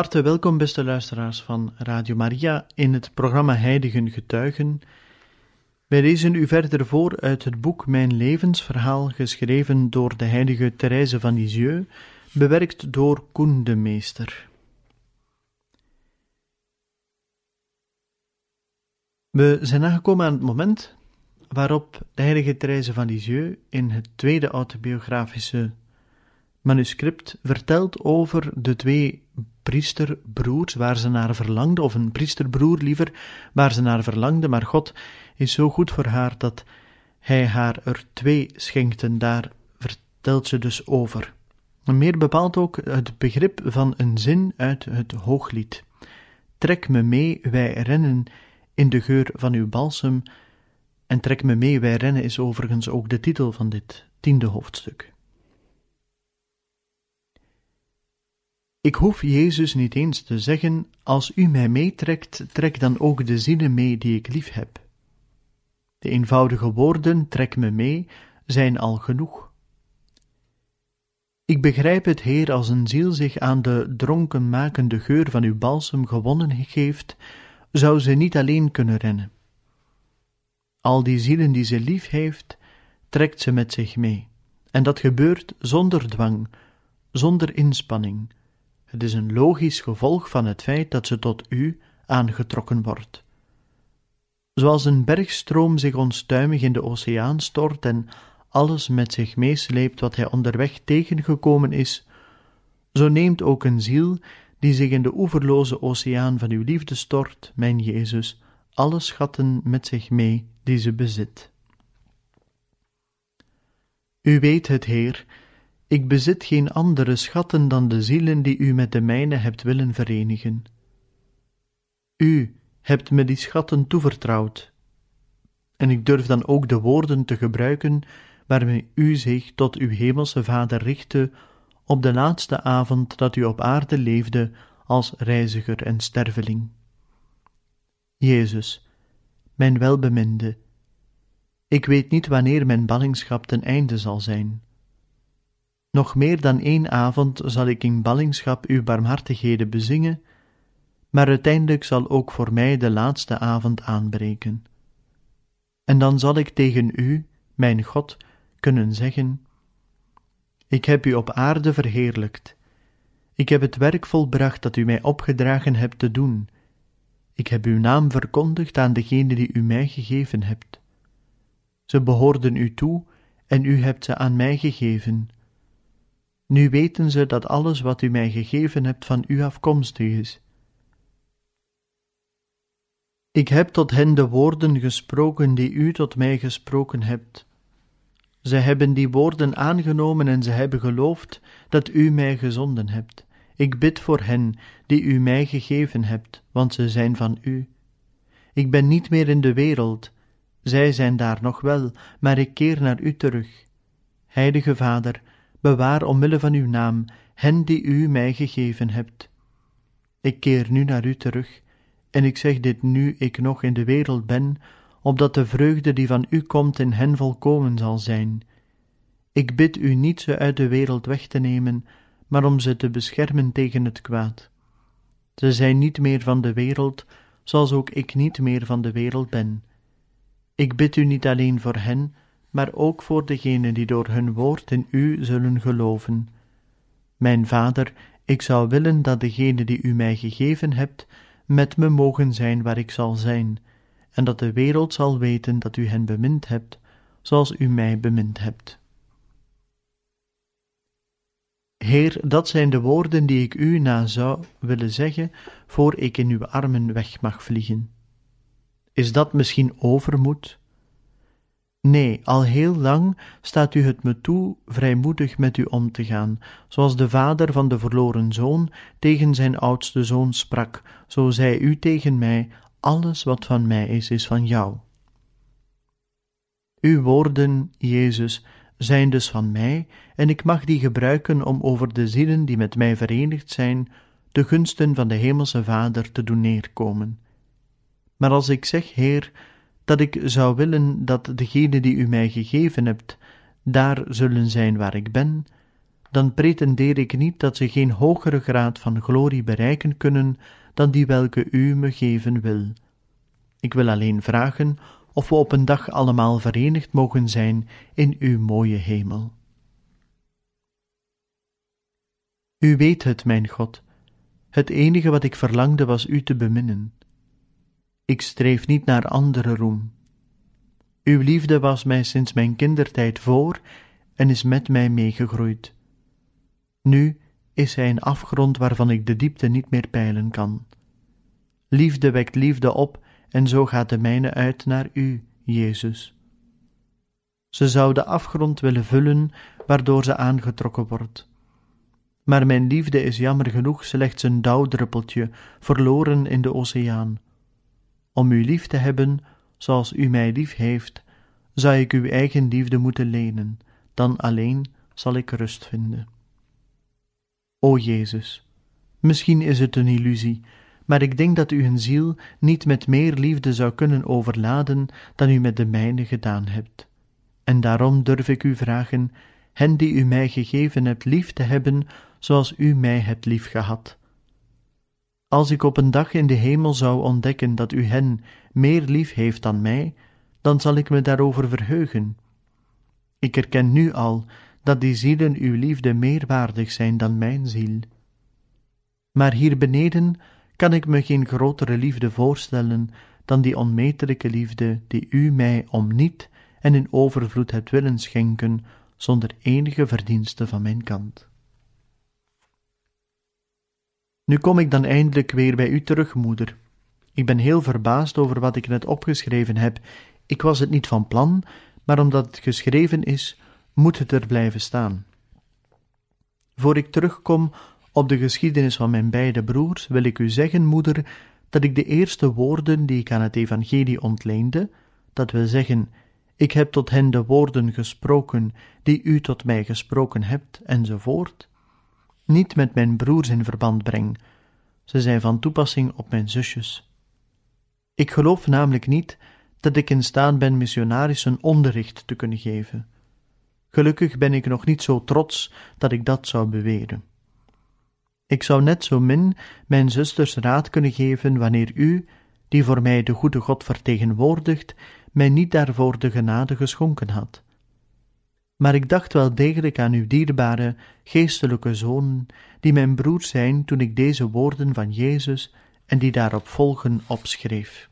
Harte welkom, beste luisteraars van Radio Maria, in het programma Heiligen Getuigen. Wij lezen u verder voor uit het boek Mijn levensverhaal, geschreven door de heilige Therese van Lisieux, bewerkt door Koen de Meester. We zijn aangekomen aan het moment waarop de heilige Therese van Lisieux in het tweede autobiografische manuscript vertelt over de twee priesterbroers waar ze naar verlangde, of een priesterbroer liever, waar ze naar verlangde, maar God is zo goed voor haar dat hij haar er twee schenkte, daar vertelt ze dus over. Meer bepaalt ook het begrip van een zin uit het hooglied. Trek me mee, wij rennen in de geur van uw balsem. En trek me mee, wij rennen is overigens ook de titel van dit tiende hoofdstuk. Ik hoef Jezus niet eens te zeggen: Als u mij meetrekt, trek dan ook de zielen mee die ik lief heb. De eenvoudige woorden: trek me mee, zijn al genoeg. Ik begrijp het, Heer, als een ziel zich aan de dronkenmakende geur van uw balsem gewonnen geeft, zou ze niet alleen kunnen rennen. Al die zielen die ze lief heeft, trekt ze met zich mee. En dat gebeurt zonder dwang, zonder inspanning, het is een logisch gevolg van het feit dat ze tot u aangetrokken wordt. Zoals een bergstroom zich onstuimig in de oceaan stort en alles met zich meesleept wat hij onderweg tegengekomen is, zo neemt ook een ziel die zich in de oeverloze oceaan van uw liefde stort, mijn Jezus, alle schatten met zich mee die ze bezit. U weet het, Heer, ik bezit geen andere schatten dan de zielen die u met de mijne hebt willen verenigen. U hebt me die schatten toevertrouwd, en ik durf dan ook de woorden te gebruiken waarmee u zich tot uw hemelse Vader richtte op de laatste avond dat u op aarde leefde als reiziger en sterveling. Jezus, mijn welbeminde, ik weet niet wanneer mijn ballingschap ten einde zal zijn. Nog meer dan één avond zal ik in ballingschap uw barmhartigheden bezingen, maar uiteindelijk zal ook voor mij de laatste avond aanbreken. En dan zal ik tegen u, mijn God, kunnen zeggen: Ik heb u op aarde verheerlijkt. Ik heb het werk volbracht dat u mij opgedragen hebt te doen. Ik heb uw naam verkondigd aan degene die u mij gegeven hebt. Ze behoorden u toe en u hebt ze aan mij gegeven nu weten ze dat alles wat u mij gegeven hebt van u afkomstig is. Ik heb tot hen de woorden gesproken die u tot mij gesproken hebt. Ze hebben die woorden aangenomen en ze hebben geloofd dat u mij gezonden hebt. Ik bid voor hen die u mij gegeven hebt, want ze zijn van u. Ik ben niet meer in de wereld, zij zijn daar nog wel, maar ik keer naar u terug. Heilige Vader, bewaar omwille van uw naam hen die u mij gegeven hebt. Ik keer nu naar u terug, en ik zeg dit nu ik nog in de wereld ben, opdat de vreugde die van u komt in hen volkomen zal zijn. Ik bid u niet ze uit de wereld weg te nemen, maar om ze te beschermen tegen het kwaad. Ze zijn niet meer van de wereld, zoals ook ik niet meer van de wereld ben. Ik bid u niet alleen voor hen, maar ook voor degenen die door hun woord in u zullen geloven. Mijn Vader, ik zou willen dat degenen die u mij gegeven hebt, met me mogen zijn waar ik zal zijn, en dat de wereld zal weten dat u hen bemind hebt, zoals u mij bemind hebt. Heer, dat zijn de woorden die ik u na zou willen zeggen, voor ik in uw armen weg mag vliegen. Is dat misschien overmoed? Nee, al heel lang staat u het me toe vrijmoedig met u om te gaan, zoals de vader van de verloren zoon tegen zijn oudste zoon sprak, zo zei u tegen mij, alles wat van mij is, is van jou. Uw woorden, Jezus, zijn dus van mij, en ik mag die gebruiken om over de zielen die met mij verenigd zijn, de gunsten van de Hemelse Vader te doen neerkomen. Maar als ik zeg, Heer, dat ik zou willen dat degene die u mij gegeven hebt, daar zullen zijn waar ik ben, dan pretendeer ik niet dat ze geen hogere graad van glorie bereiken kunnen dan die welke u me geven wil. Ik wil alleen vragen of we op een dag allemaal verenigd mogen zijn in uw mooie hemel. U weet het, mijn God. Het enige wat ik verlangde was u te beminnen. Ik streef niet naar andere roem. Uw liefde was mij sinds mijn kindertijd voor en is met mij meegegroeid. Nu is hij een afgrond waarvan ik de diepte niet meer peilen kan. Liefde wekt liefde op en zo gaat de mijne uit naar u, Jezus. Ze zou de afgrond willen vullen waardoor ze aangetrokken wordt. Maar mijn liefde is jammer genoeg slechts een dauwdruppeltje, verloren in de oceaan. Om u lief te hebben, zoals u mij lief heeft, zou ik uw eigen liefde moeten lenen, dan alleen zal ik rust vinden. O Jezus, misschien is het een illusie, maar ik denk dat u een ziel niet met meer liefde zou kunnen overladen dan u met de mijne gedaan hebt. En daarom durf ik u vragen hen die u mij gegeven hebt lief te hebben, zoals u mij hebt liefgehad. Als ik op een dag in de hemel zou ontdekken dat u hen meer lief heeft dan mij, dan zal ik me daarover verheugen. Ik erken nu al dat die zielen uw liefde meer waardig zijn dan mijn ziel. Maar hier beneden kan ik me geen grotere liefde voorstellen dan die onmetelijke liefde die u mij om niet en in overvloed hebt willen schenken, zonder enige verdienste van mijn kant. Nu kom ik dan eindelijk weer bij u terug, moeder. Ik ben heel verbaasd over wat ik net opgeschreven heb. Ik was het niet van plan, maar omdat het geschreven is, moet het er blijven staan. Voor ik terugkom op de geschiedenis van mijn beide broers, wil ik u zeggen, moeder, dat ik de eerste woorden die ik aan het evangelie ontleende, dat wil zeggen, ik heb tot hen de woorden gesproken die u tot mij gesproken hebt, enzovoort, niet met mijn broers in verband breng. Ze zijn van toepassing op mijn zusjes. Ik geloof namelijk niet dat ik in staat ben missionaris een onderricht te kunnen geven. Gelukkig ben ik nog niet zo trots dat ik dat zou beweren. Ik zou net zo min mijn zusters raad kunnen geven wanneer u, die voor mij de goede God vertegenwoordigt, mij niet daarvoor de genade geschonken had. Maar ik dacht wel degelijk aan uw dierbare, geestelijke zonen, die mijn broers zijn toen ik deze woorden van Jezus en die daarop volgen opschreef.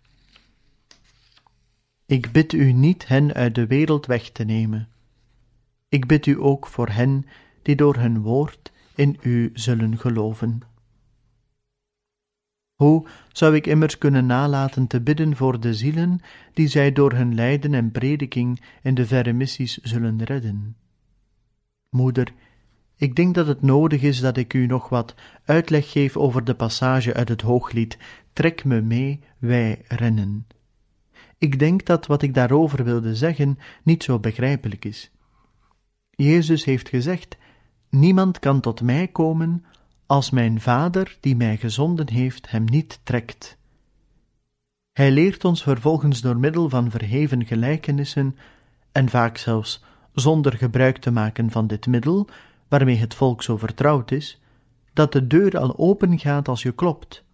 Ik bid u niet hen uit de wereld weg te nemen. Ik bid u ook voor hen die door hun woord in u zullen geloven. Hoe zou ik immers kunnen nalaten te bidden voor de zielen die zij door hun lijden en prediking in de verre missies zullen redden? Moeder, ik denk dat het nodig is dat ik u nog wat uitleg geef over de passage uit het Hooglied Trek me mee, wij rennen. Ik denk dat wat ik daarover wilde zeggen niet zo begrijpelijk is. Jezus heeft gezegd: Niemand kan tot mij komen als mijn Vader, die mij gezonden heeft, hem niet trekt. Hij leert ons vervolgens door middel van verheven gelijkenissen, en vaak zelfs zonder gebruik te maken van dit middel, waarmee het volk zo vertrouwd is, dat de deur al open gaat als je klopt,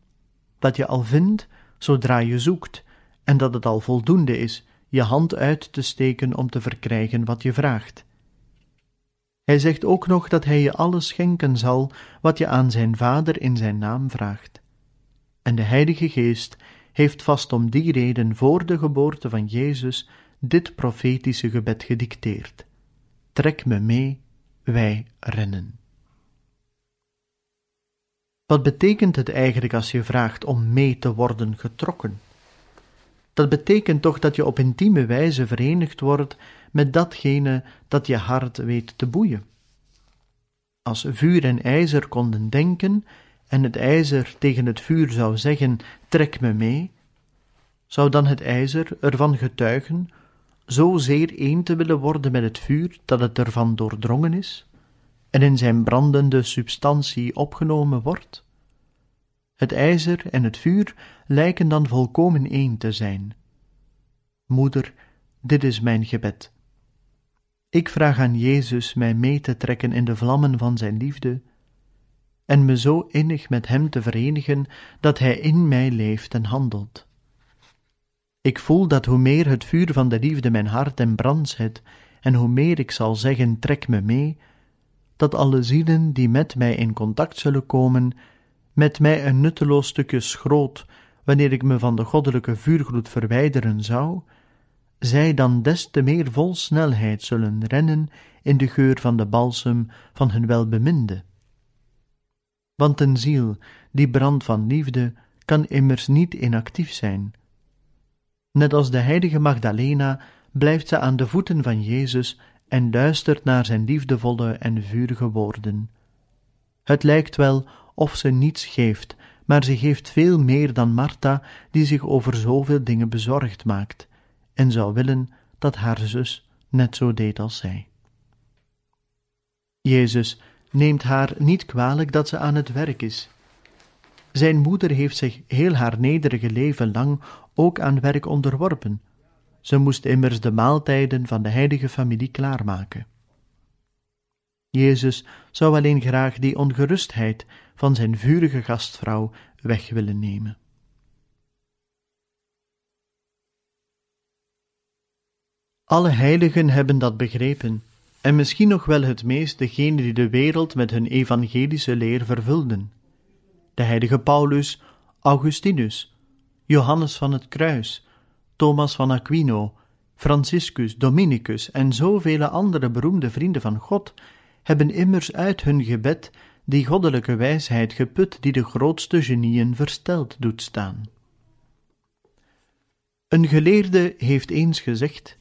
dat je al vindt zodra je zoekt, en dat het al voldoende is je hand uit te steken om te verkrijgen wat je vraagt. Hij zegt ook nog dat hij je alles schenken zal wat je aan zijn Vader in zijn naam vraagt. En de Heilige Geest heeft vast om die reden voor de geboorte van Jezus dit profetische gebed gedicteerd. Trek me mee, wij rennen. Wat betekent het eigenlijk als je vraagt om mee te worden getrokken? Dat betekent toch dat je op intieme wijze verenigd wordt met datgene dat je hart weet te boeien. Als vuur en ijzer konden denken en het ijzer tegen het vuur zou zeggen: Trek me mee, zou dan het ijzer ervan getuigen zo zeer één te willen worden met het vuur dat het ervan doordrongen is en in zijn brandende substantie opgenomen wordt? Het ijzer en het vuur lijken dan volkomen één te zijn. Moeder, dit is mijn gebed. Ik vraag aan Jezus mij mee te trekken in de vlammen van zijn liefde en me zo innig met hem te verenigen dat hij in mij leeft en handelt. Ik voel dat hoe meer het vuur van de liefde mijn hart en brand zet, en hoe meer ik zal zeggen: trek me mee, dat alle zielen die met mij in contact zullen komen, met mij een nutteloos stukje schroot, wanneer ik me van de goddelijke vuurgloed verwijderen zou, zij dan des te meer vol snelheid zullen rennen in de geur van de balsem van hun welbeminde. Want een ziel die brandt van liefde kan immers niet inactief zijn. Net als de heilige Magdalena blijft ze aan de voeten van Jezus en luistert naar zijn liefdevolle en vurige woorden. Het lijkt wel of ze niets geeft, maar ze geeft veel meer dan Martha, die zich over zoveel dingen bezorgd maakt en zou willen dat haar zus net zo deed als zij. Jezus neemt haar niet kwalijk dat ze aan het werk is. Zijn moeder heeft zich heel haar nederige leven lang ook aan werk onderworpen. Ze moest immers de maaltijden van de heilige familie klaarmaken. Jezus zou alleen graag die ongerustheid van zijn vurige gastvrouw weg willen nemen. Alle heiligen hebben dat begrepen, en misschien nog wel het meest degenen die de wereld met hun evangelische leer vervulden. De heilige Paulus, Augustinus, Johannes van het Kruis, Thomas van Aquino, Franciscus, Dominicus en zoveel andere beroemde vrienden van God hebben immers uit hun gebed die goddelijke wijsheid geput die de grootste genieën versteld doet staan. Een geleerde heeft eens gezegd: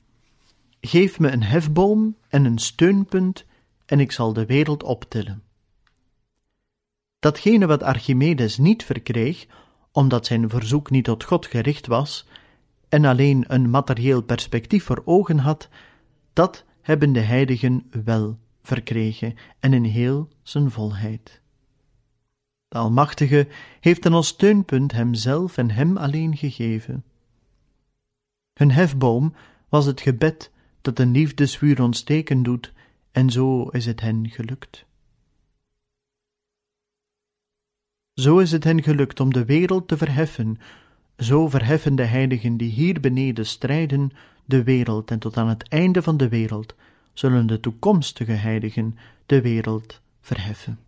Geef me een hefboom en een steunpunt, en ik zal de wereld optillen. Datgene wat Archimedes niet verkreeg, omdat zijn verzoek niet tot God gericht was en alleen een materieel perspectief voor ogen had, dat hebben de heiligen wel verkregen en in heel zijn volheid. De Almachtige heeft dan als steunpunt hemzelf en hem alleen gegeven. Hun hefboom was het gebed dat een liefdesvuur ontsteken doet, en zo is het hen gelukt. Zo is het hen gelukt om de wereld te verheffen, zo verheffen de heiligen die hier beneden strijden de wereld, en tot aan het einde van de wereld zullen de toekomstige heiligen de wereld verheffen.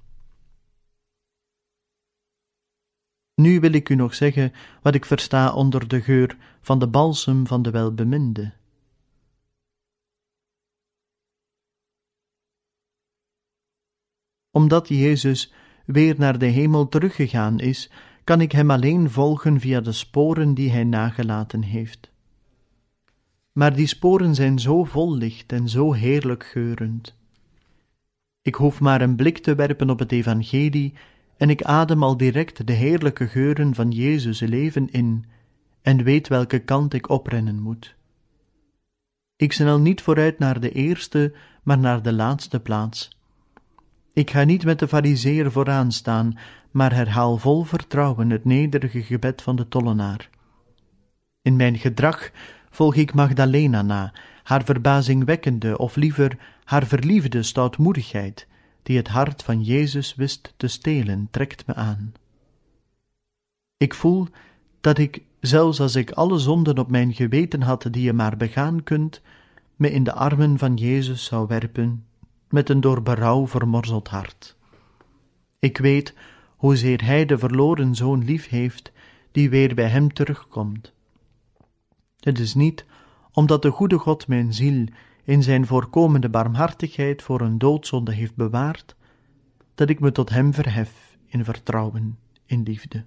Nu wil ik u nog zeggen wat ik versta onder de geur van de balsem van de welbeminde. Omdat Jezus weer naar de hemel teruggegaan is, kan ik hem alleen volgen via de sporen die hij nagelaten heeft. Maar die sporen zijn zo vol licht en zo heerlijk geurend. Ik hoef maar een blik te werpen op het Evangelie en ik adem al direct de heerlijke geuren van Jezus' leven in en weet welke kant ik oprennen moet. Ik snel niet vooruit naar de eerste, maar naar de laatste plaats ik ga niet met de fariseer vooraan staan, maar herhaal vol vertrouwen het nederige gebed van de tollenaar. In mijn gedrag volg ik Magdalena na, haar verbazingwekkende, of liever haar verliefde stoutmoedigheid, die het hart van Jezus wist te stelen, trekt me aan. Ik voel dat ik, zelfs als ik alle zonden op mijn geweten had die je maar begaan kunt, me in de armen van Jezus zou werpen met een door berouw vermorzeld hart. Ik weet hoezeer hij de verloren zoon lief heeft, die weer bij hem terugkomt. Het is niet omdat de goede God mijn ziel in zijn voorkomende barmhartigheid voor een doodzonde heeft bewaard, dat ik me tot hem verhef in vertrouwen, in liefde.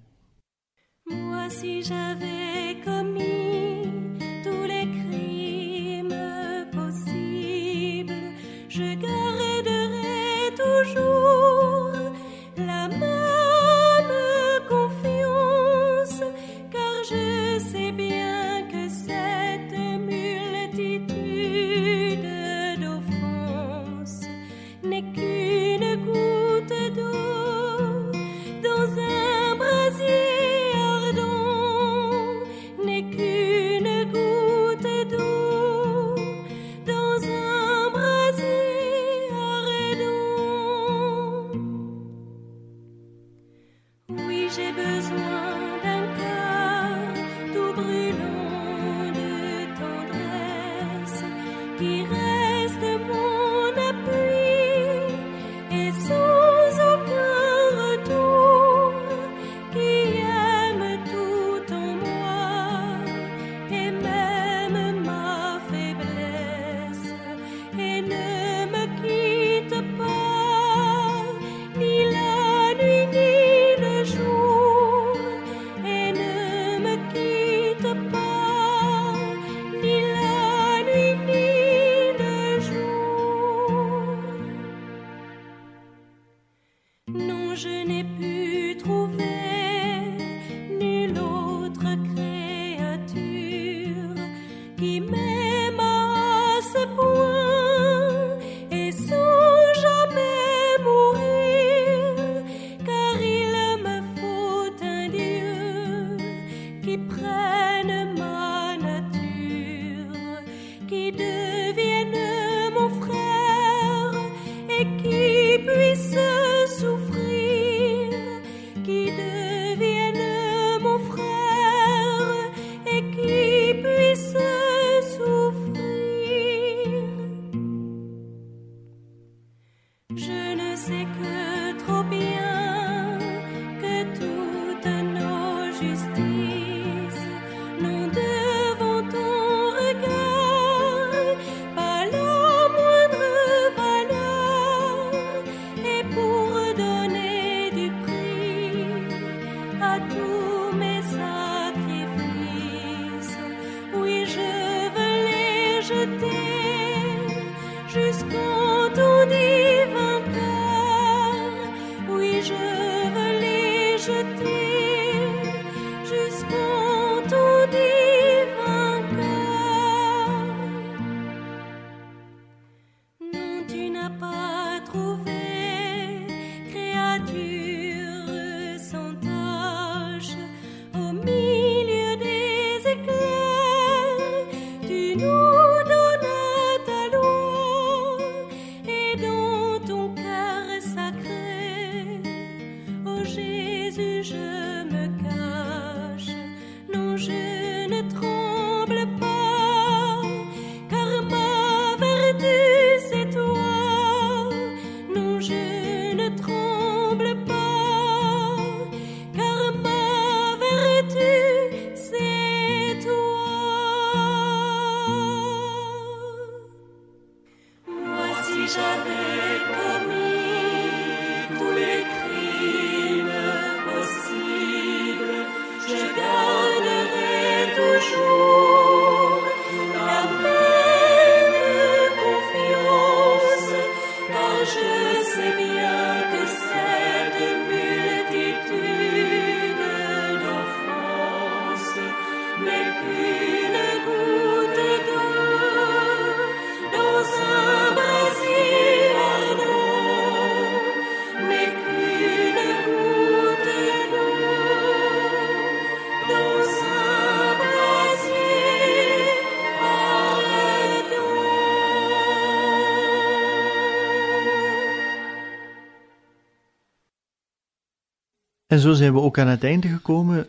En zo zijn we ook aan het einde gekomen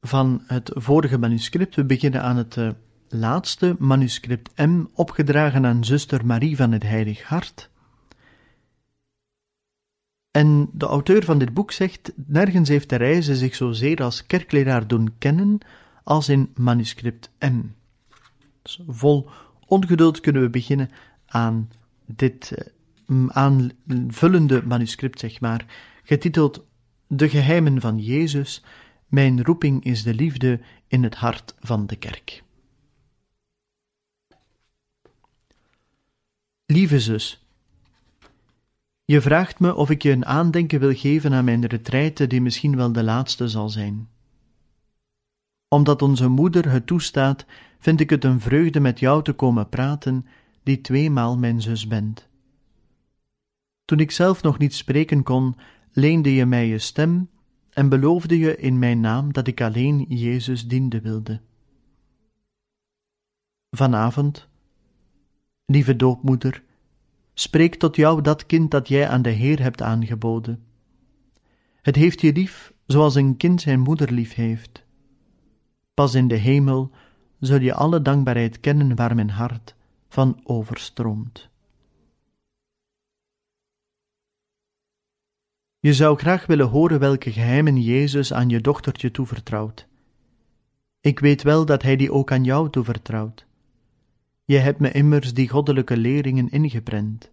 van het vorige manuscript. We beginnen aan het uh, laatste manuscript M, opgedragen aan zuster Marie van het Heilig Hart. En de auteur van dit boek zegt: Nergens heeft Therese zich zozeer als kerkleraar doen kennen als in manuscript M. Dus vol ongeduld kunnen we beginnen aan dit uh, aanvullende manuscript, zeg maar, getiteld de geheimen van Jezus, mijn roeping is de liefde in het hart van de kerk. Lieve zus, je vraagt me of ik je een aandenken wil geven aan mijn retraite, die misschien wel de laatste zal zijn. Omdat onze moeder het toestaat, vind ik het een vreugde met jou te komen praten, die tweemaal mijn zus bent. Toen ik zelf nog niet spreken kon, leende je mij je stem en beloofde je in mijn naam dat ik alleen Jezus diende wilde. Vanavond, lieve doopmoeder, spreek tot jou dat kind dat jij aan de Heer hebt aangeboden. Het heeft je lief zoals een kind zijn moeder lief heeft. Pas in de hemel zul je alle dankbaarheid kennen waar mijn hart van overstroomt. Je zou graag willen horen welke geheimen Jezus aan je dochtertje toevertrouwt. Ik weet wel dat Hij die ook aan jou toevertrouwt. Je hebt me immers die goddelijke leringen ingeprent.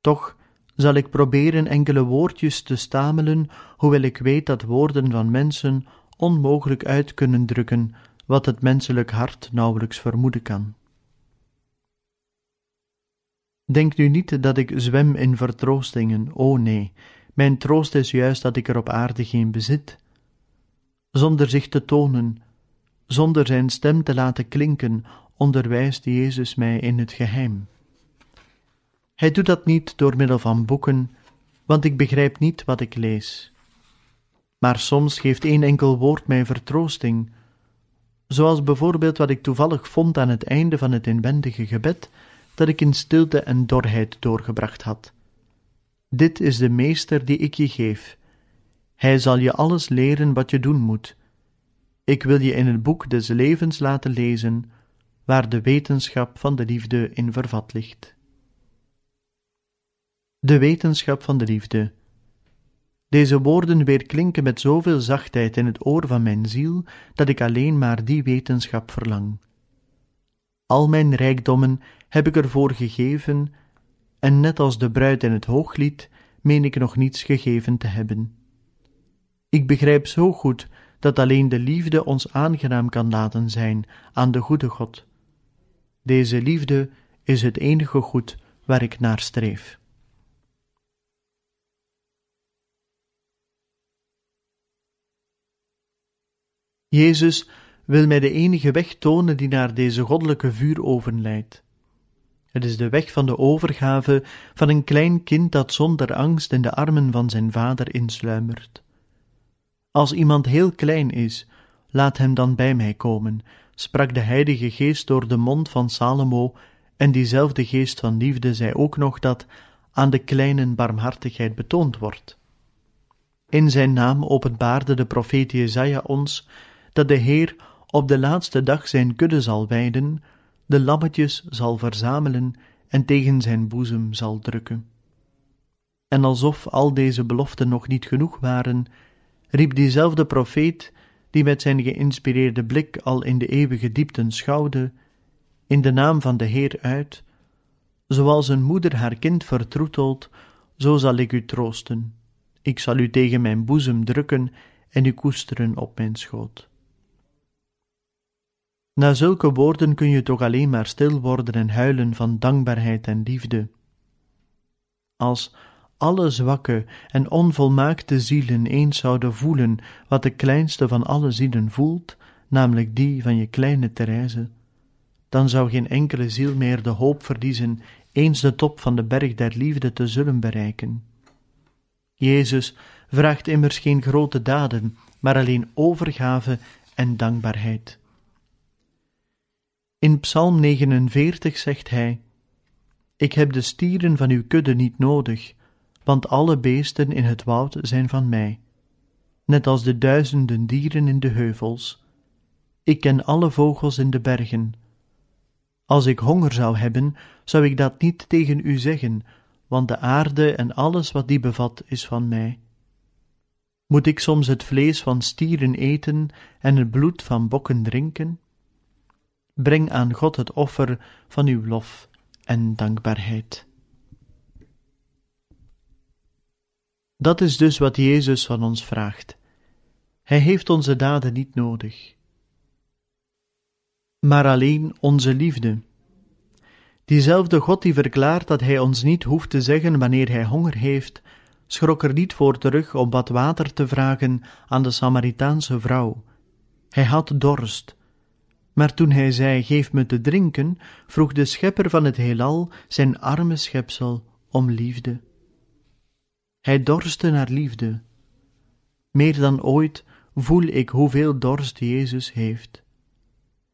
Toch zal ik proberen enkele woordjes te stamelen, hoewel ik weet dat woorden van mensen onmogelijk uit kunnen drukken wat het menselijk hart nauwelijks vermoeden kan. Denk nu niet dat ik zwem in vertroostingen, o nee, mijn troost is juist dat ik er op aarde geen bezit. Zonder zich te tonen, zonder zijn stem te laten klinken, onderwijst Jezus mij in het geheim. Hij doet dat niet door middel van boeken, want ik begrijp niet wat ik lees. Maar soms geeft één enkel woord mij vertroosting, zoals bijvoorbeeld wat ik toevallig vond aan het einde van het inwendige gebed dat ik in stilte en dorheid doorgebracht had. Dit is de meester die ik je geef. Hij zal je alles leren wat je doen moet. Ik wil je in het boek des levens laten lezen, waar de wetenschap van de liefde in vervat ligt. De wetenschap van de liefde. Deze woorden weerklinken met zoveel zachtheid in het oor van mijn ziel, dat ik alleen maar die wetenschap verlang. Al mijn rijkdommen heb ik ervoor gegeven, en net als de bruid in het hooglied, meen ik nog niets gegeven te hebben. Ik begrijp zo goed dat alleen de liefde ons aangenaam kan laten zijn aan de goede God. Deze liefde is het enige goed waar ik naar streef. Jezus wil mij de enige weg tonen die naar deze goddelijke vuuroven leidt. Het is de weg van de overgave van een klein kind dat zonder angst in de armen van zijn vader insluimert. Als iemand heel klein is, laat hem dan bij mij komen, sprak de Heilige Geest door de mond van Salomo, en diezelfde geest van liefde zei ook nog dat aan de kleinen barmhartigheid betoond wordt. In zijn naam openbaarde de profeet Jezaja ons dat de Heer op de laatste dag zijn kudde zal wijden, de lammetjes zal verzamelen en tegen zijn boezem zal drukken. En alsof al deze beloften nog niet genoeg waren, riep diezelfde profeet, die met zijn geïnspireerde blik al in de eeuwige diepten schouwde, in de naam van de Heer uit, zoals een moeder haar kind vertroetelt, zo zal ik u troosten. Ik zal u tegen mijn boezem drukken en u koesteren op mijn schoot. Na zulke woorden kun je toch alleen maar stil worden en huilen van dankbaarheid en liefde. Als alle zwakke en onvolmaakte zielen eens zouden voelen wat de kleinste van alle zielen voelt, namelijk die van je kleine Therese, dan zou geen enkele ziel meer de hoop verliezen eens de top van de berg der liefde te zullen bereiken. Jezus vraagt immers geen grote daden, maar alleen overgave en dankbaarheid. In Psalm 49 zegt hij: Ik heb de stieren van uw kudde niet nodig, want alle beesten in het woud zijn van mij, net als de duizenden dieren in de heuvels. Ik ken alle vogels in de bergen. Als ik honger zou hebben, zou ik dat niet tegen u zeggen, want de aarde en alles wat die bevat is van mij. Moet ik soms het vlees van stieren eten en het bloed van bokken drinken? Breng aan God het offer van uw lof en dankbaarheid. Dat is dus wat Jezus van ons vraagt. Hij heeft onze daden niet nodig, maar alleen onze liefde. Diezelfde God die verklaart dat Hij ons niet hoeft te zeggen wanneer Hij honger heeft, schrok er niet voor terug om wat water te vragen aan de Samaritaanse vrouw. Hij had dorst, maar toen hij zei: Geef me te drinken, vroeg de schepper van het heelal zijn arme schepsel om liefde. Hij dorstte naar liefde. Meer dan ooit voel ik hoeveel dorst Jezus heeft.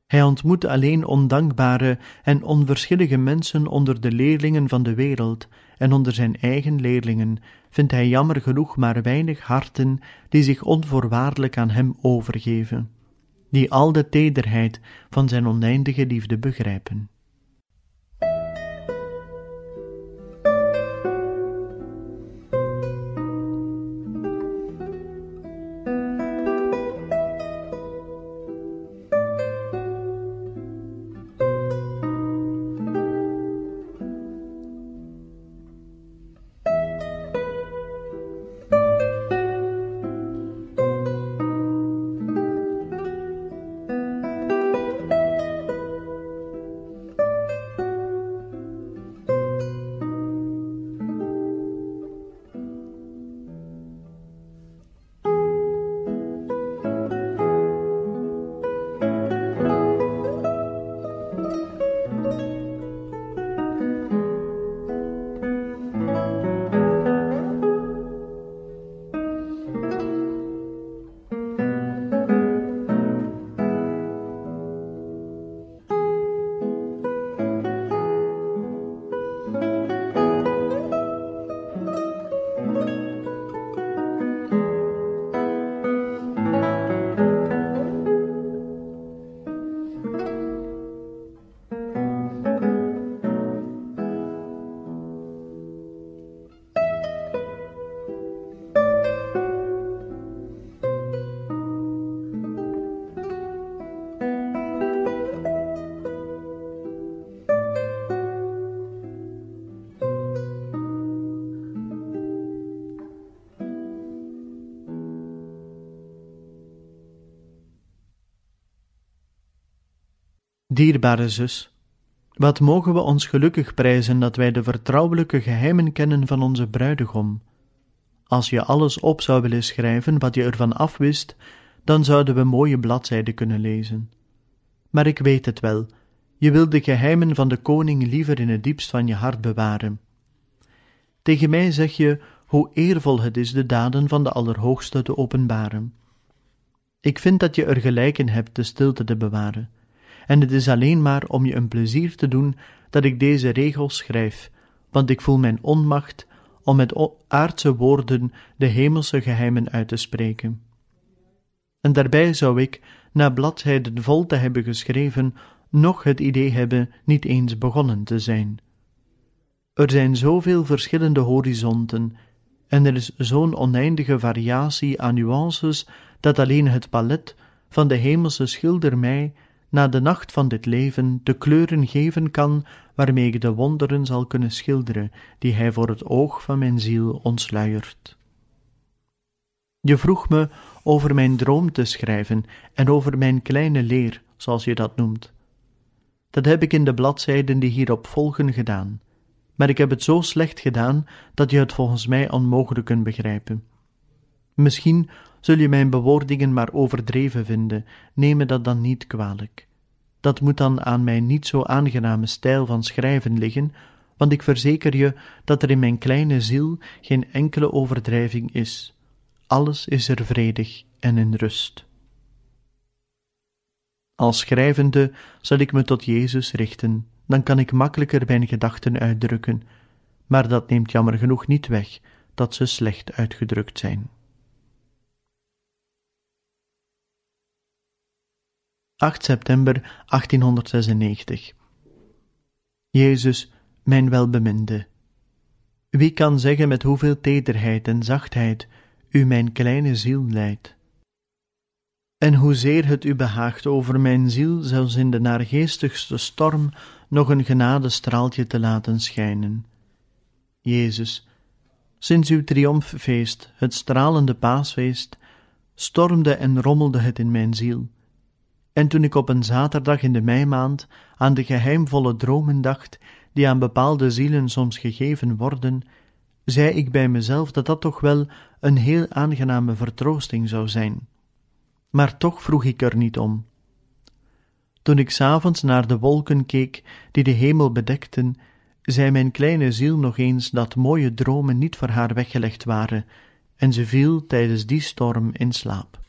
Hij ontmoet alleen ondankbare en onverschillige mensen onder de leerlingen van de wereld, en onder zijn eigen leerlingen vindt hij jammer genoeg maar weinig harten die zich onvoorwaardelijk aan hem overgeven die al de tederheid van zijn oneindige liefde begrijpen. Dierbare zus, wat mogen we ons gelukkig prijzen dat wij de vertrouwelijke geheimen kennen van onze bruidegom. Als je alles op zou willen schrijven wat je ervan afwist, dan zouden we mooie bladzijden kunnen lezen. Maar ik weet het wel, je wilt de geheimen van de koning liever in het diepst van je hart bewaren. Tegen mij zeg je hoe eervol het is de daden van de Allerhoogste te openbaren. Ik vind dat je er gelijk in hebt de stilte te bewaren, en het is alleen maar om je een plezier te doen dat ik deze regels schrijf, want ik voel mijn onmacht om met aardse woorden de hemelse geheimen uit te spreken. En daarbij zou ik, na bladzijden vol te hebben geschreven, nog het idee hebben niet eens begonnen te zijn. Er zijn zoveel verschillende horizonten, en er is zo'n oneindige variatie aan nuances, dat alleen het palet van de hemelse schilder mij, na de nacht van dit leven, de kleuren geven kan waarmee ik de wonderen zal kunnen schilderen, die hij voor het oog van mijn ziel ontsluiert. Je vroeg me over mijn droom te schrijven en over mijn kleine leer, zoals je dat noemt. Dat heb ik in de bladzijden die hierop volgen gedaan, maar ik heb het zo slecht gedaan dat je het volgens mij onmogelijk kunt begrijpen. Misschien zul je mijn bewoordingen maar overdreven vinden, neem me dat dan niet kwalijk. Dat moet dan aan mijn niet zo aangename stijl van schrijven liggen, want ik verzeker je dat er in mijn kleine ziel geen enkele overdrijving is. Alles is er vredig en in rust. Als schrijvende zal ik me tot Jezus richten, dan kan ik makkelijker mijn gedachten uitdrukken, maar dat neemt jammer genoeg niet weg dat ze slecht uitgedrukt zijn. 8 september 1896 Jezus, mijn welbeminde, wie kan zeggen met hoeveel tederheid en zachtheid u mijn kleine ziel leidt? En hoezeer het u behaagt over mijn ziel zelfs in de naargeestigste storm nog een genadestraaltje te laten schijnen. Jezus, sinds uw triomffeest, het stralende paasfeest, stormde en rommelde het in mijn ziel. En toen ik op een zaterdag in de meimaand aan de geheimvolle dromen dacht, die aan bepaalde zielen soms gegeven worden, zei ik bij mezelf dat dat toch wel een heel aangename vertroosting zou zijn maar toch vroeg ik er niet om. Toen ik s'avonds naar de wolken keek die de hemel bedekten, zei mijn kleine ziel nog eens dat mooie dromen niet voor haar weggelegd waren, en ze viel tijdens die storm in slaap.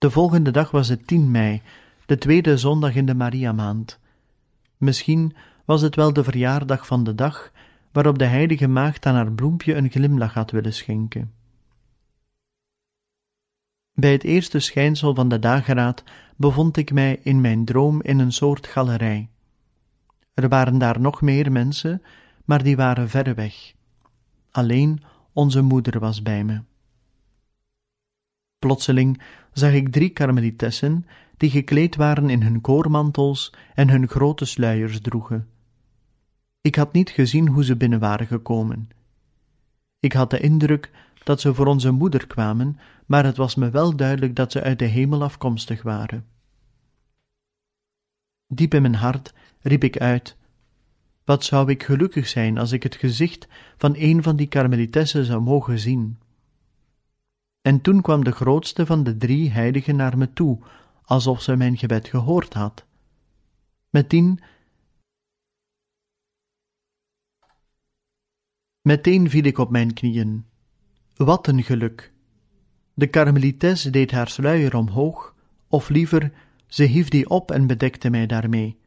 De volgende dag was het 10 mei, de tweede zondag in de Mariamaand. Misschien was het wel de verjaardag van de dag waarop de heilige maagd aan haar bloempje een glimlach had willen schenken. Bij het eerste schijnsel van de dageraad bevond ik mij in mijn droom in een soort galerij. Er waren daar nog meer mensen, maar die waren verre weg. Alleen onze moeder was bij me. Plotseling zag ik drie karmelitessen die gekleed waren in hun koormantels en hun grote sluiers droegen. Ik had niet gezien hoe ze binnen waren gekomen. Ik had de indruk dat ze voor onze moeder kwamen, maar het was me wel duidelijk dat ze uit de hemel afkomstig waren. Diep in mijn hart riep ik uit: Wat zou ik gelukkig zijn als ik het gezicht van een van die karmelitessen zou mogen zien. En toen kwam de grootste van de drie heiligen naar me toe, alsof ze mijn gebed gehoord had. Meteen, meteen viel ik op mijn knieën. Wat een geluk! De karmelites deed haar sluier omhoog, of liever, ze hief die op en bedekte mij daarmee.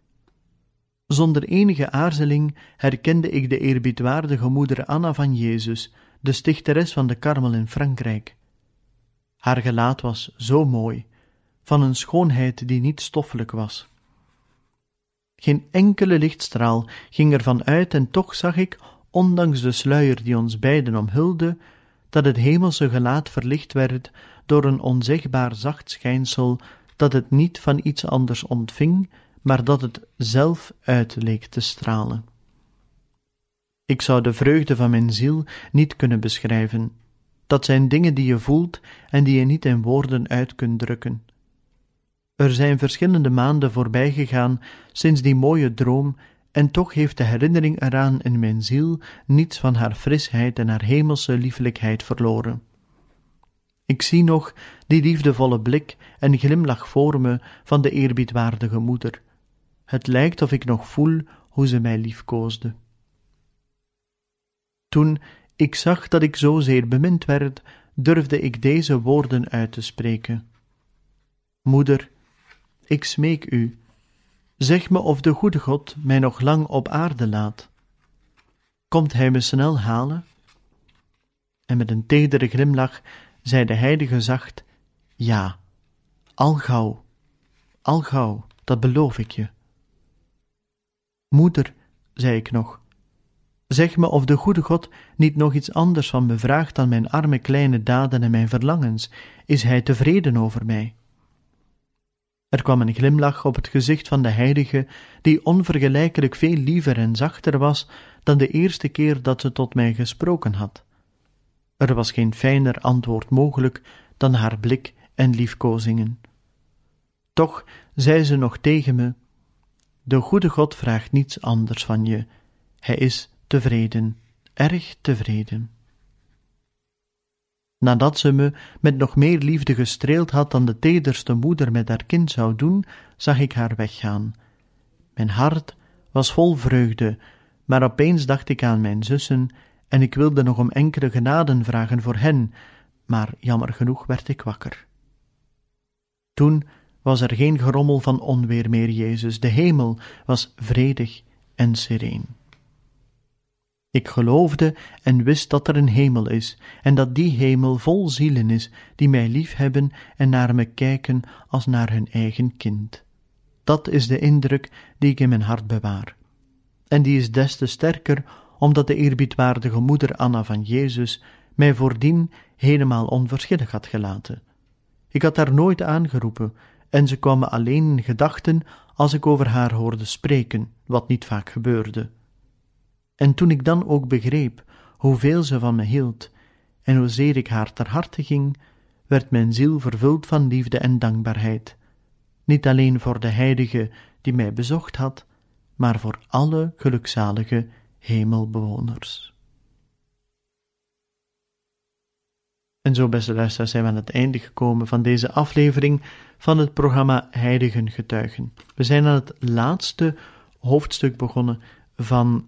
Zonder enige aarzeling herkende ik de eerbiedwaardige moeder Anna van Jezus, de stichteres van de Karmel in Frankrijk. Haar gelaat was zo mooi, van een schoonheid die niet stoffelijk was. Geen enkele lichtstraal ging ervan uit en toch zag ik, ondanks de sluier die ons beiden omhulde, dat het hemelse gelaat verlicht werd door een onzegbaar zacht schijnsel dat het niet van iets anders ontving, maar dat het zelf uit leek te stralen. Ik zou de vreugde van mijn ziel niet kunnen beschrijven. Dat zijn dingen die je voelt en die je niet in woorden uit kunt drukken. Er zijn verschillende maanden voorbij gegaan sinds die mooie droom, en toch heeft de herinnering eraan in mijn ziel niets van haar frisheid en haar hemelse liefelijkheid verloren. Ik zie nog die liefdevolle blik en glimlach voor me van de eerbiedwaardige moeder. Het lijkt of ik nog voel hoe ze mij liefkoosde. Toen ik zag dat ik zozeer bemind werd, durfde ik deze woorden uit te spreken. Moeder, ik smeek u, zeg me of de goede God mij nog lang op aarde laat. Komt hij me snel halen? En met een tedere glimlach zei de heilige zacht: Ja, al gauw, al gauw, dat beloof ik je. Moeder, zei ik nog, zeg me of de goede God niet nog iets anders van me vraagt dan mijn arme kleine daden en mijn verlangens. Is hij tevreden over mij? Er kwam een glimlach op het gezicht van de heilige, die onvergelijkelijk veel liever en zachter was dan de eerste keer dat ze tot mij gesproken had. Er was geen fijner antwoord mogelijk dan haar blik en liefkozingen. Toch zei ze nog tegen me: De goede God vraagt niets anders van je. Hij is tevreden, erg tevreden. Nadat ze me met nog meer liefde gestreeld had dan de tederste moeder met haar kind zou doen, zag ik haar weggaan. Mijn hart was vol vreugde, maar opeens dacht ik aan mijn zussen en ik wilde nog om enkele genaden vragen voor hen, maar jammer genoeg werd ik wakker. Toen was er geen gerommel van onweer meer, Jezus, de hemel was vredig en sereen. Ik geloofde en wist dat er een hemel is, en dat die hemel vol zielen is, die mij liefhebben en naar me kijken als naar hun eigen kind. Dat is de indruk die ik in mijn hart bewaar. En die is des te sterker omdat de eerbiedwaardige moeder Anna van Jezus mij voordien helemaal onverschillig had gelaten. Ik had haar nooit aangeroepen, en ze kwam alleen in gedachten als ik over haar hoorde spreken, wat niet vaak gebeurde. En toen ik dan ook begreep hoeveel ze van me hield en hoezeer ik haar ter harte ging, werd mijn ziel vervuld van liefde en dankbaarheid, niet alleen voor de heilige die mij bezocht had, maar voor alle gelukzalige hemelbewoners. En zo, beste luisteraars, zijn we aan het einde gekomen van deze aflevering van het programma Heiligen Getuigen. We zijn aan het laatste hoofdstuk begonnen van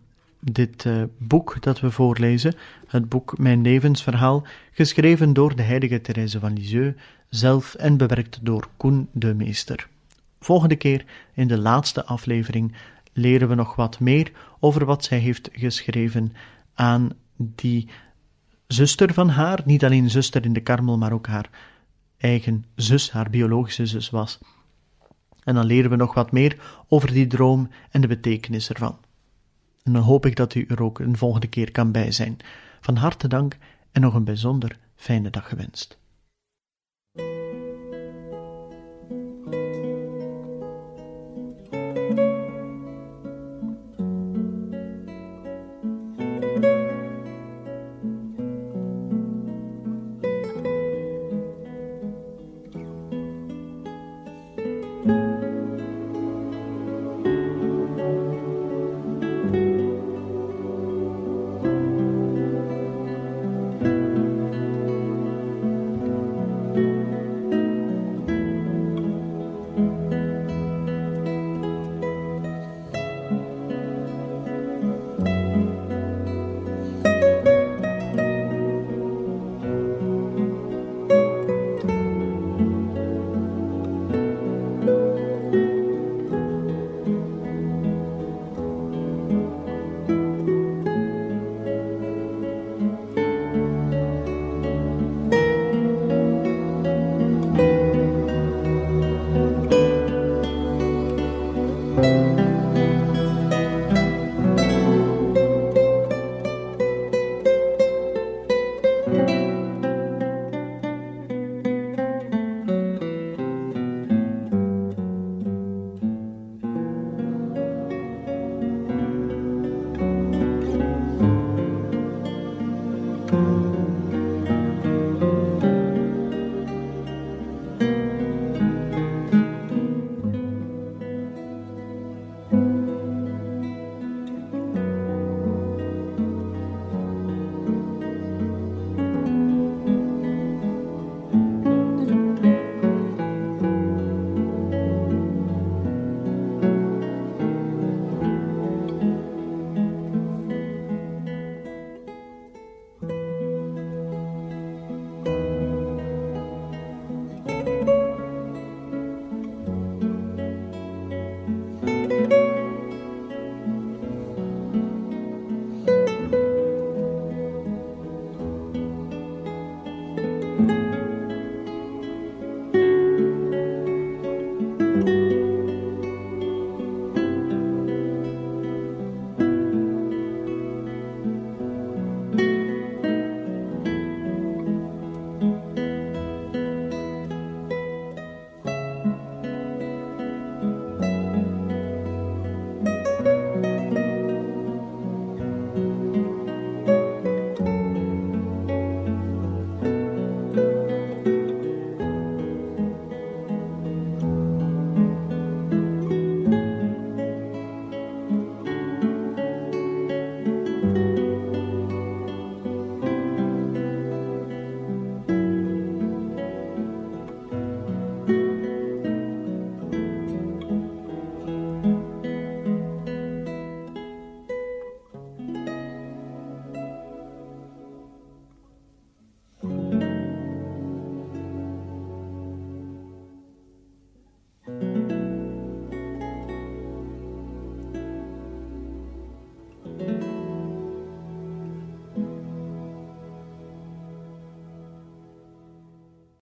dit uh, boek dat we voorlezen, het boek Mijn levensverhaal, geschreven door de heilige Therese van Lisieux, zelf en bewerkt door Koen de Meester. Volgende keer, in de laatste aflevering, leren we nog wat meer over wat zij heeft geschreven aan die zuster van haar, niet alleen zuster in de karmel, maar ook haar eigen zus, haar biologische zus was. En dan leren we nog wat meer over die droom en de betekenis ervan. En dan hoop ik dat u er ook een volgende keer kan bij zijn. Van harte dank en nog een bijzonder fijne dag gewenst.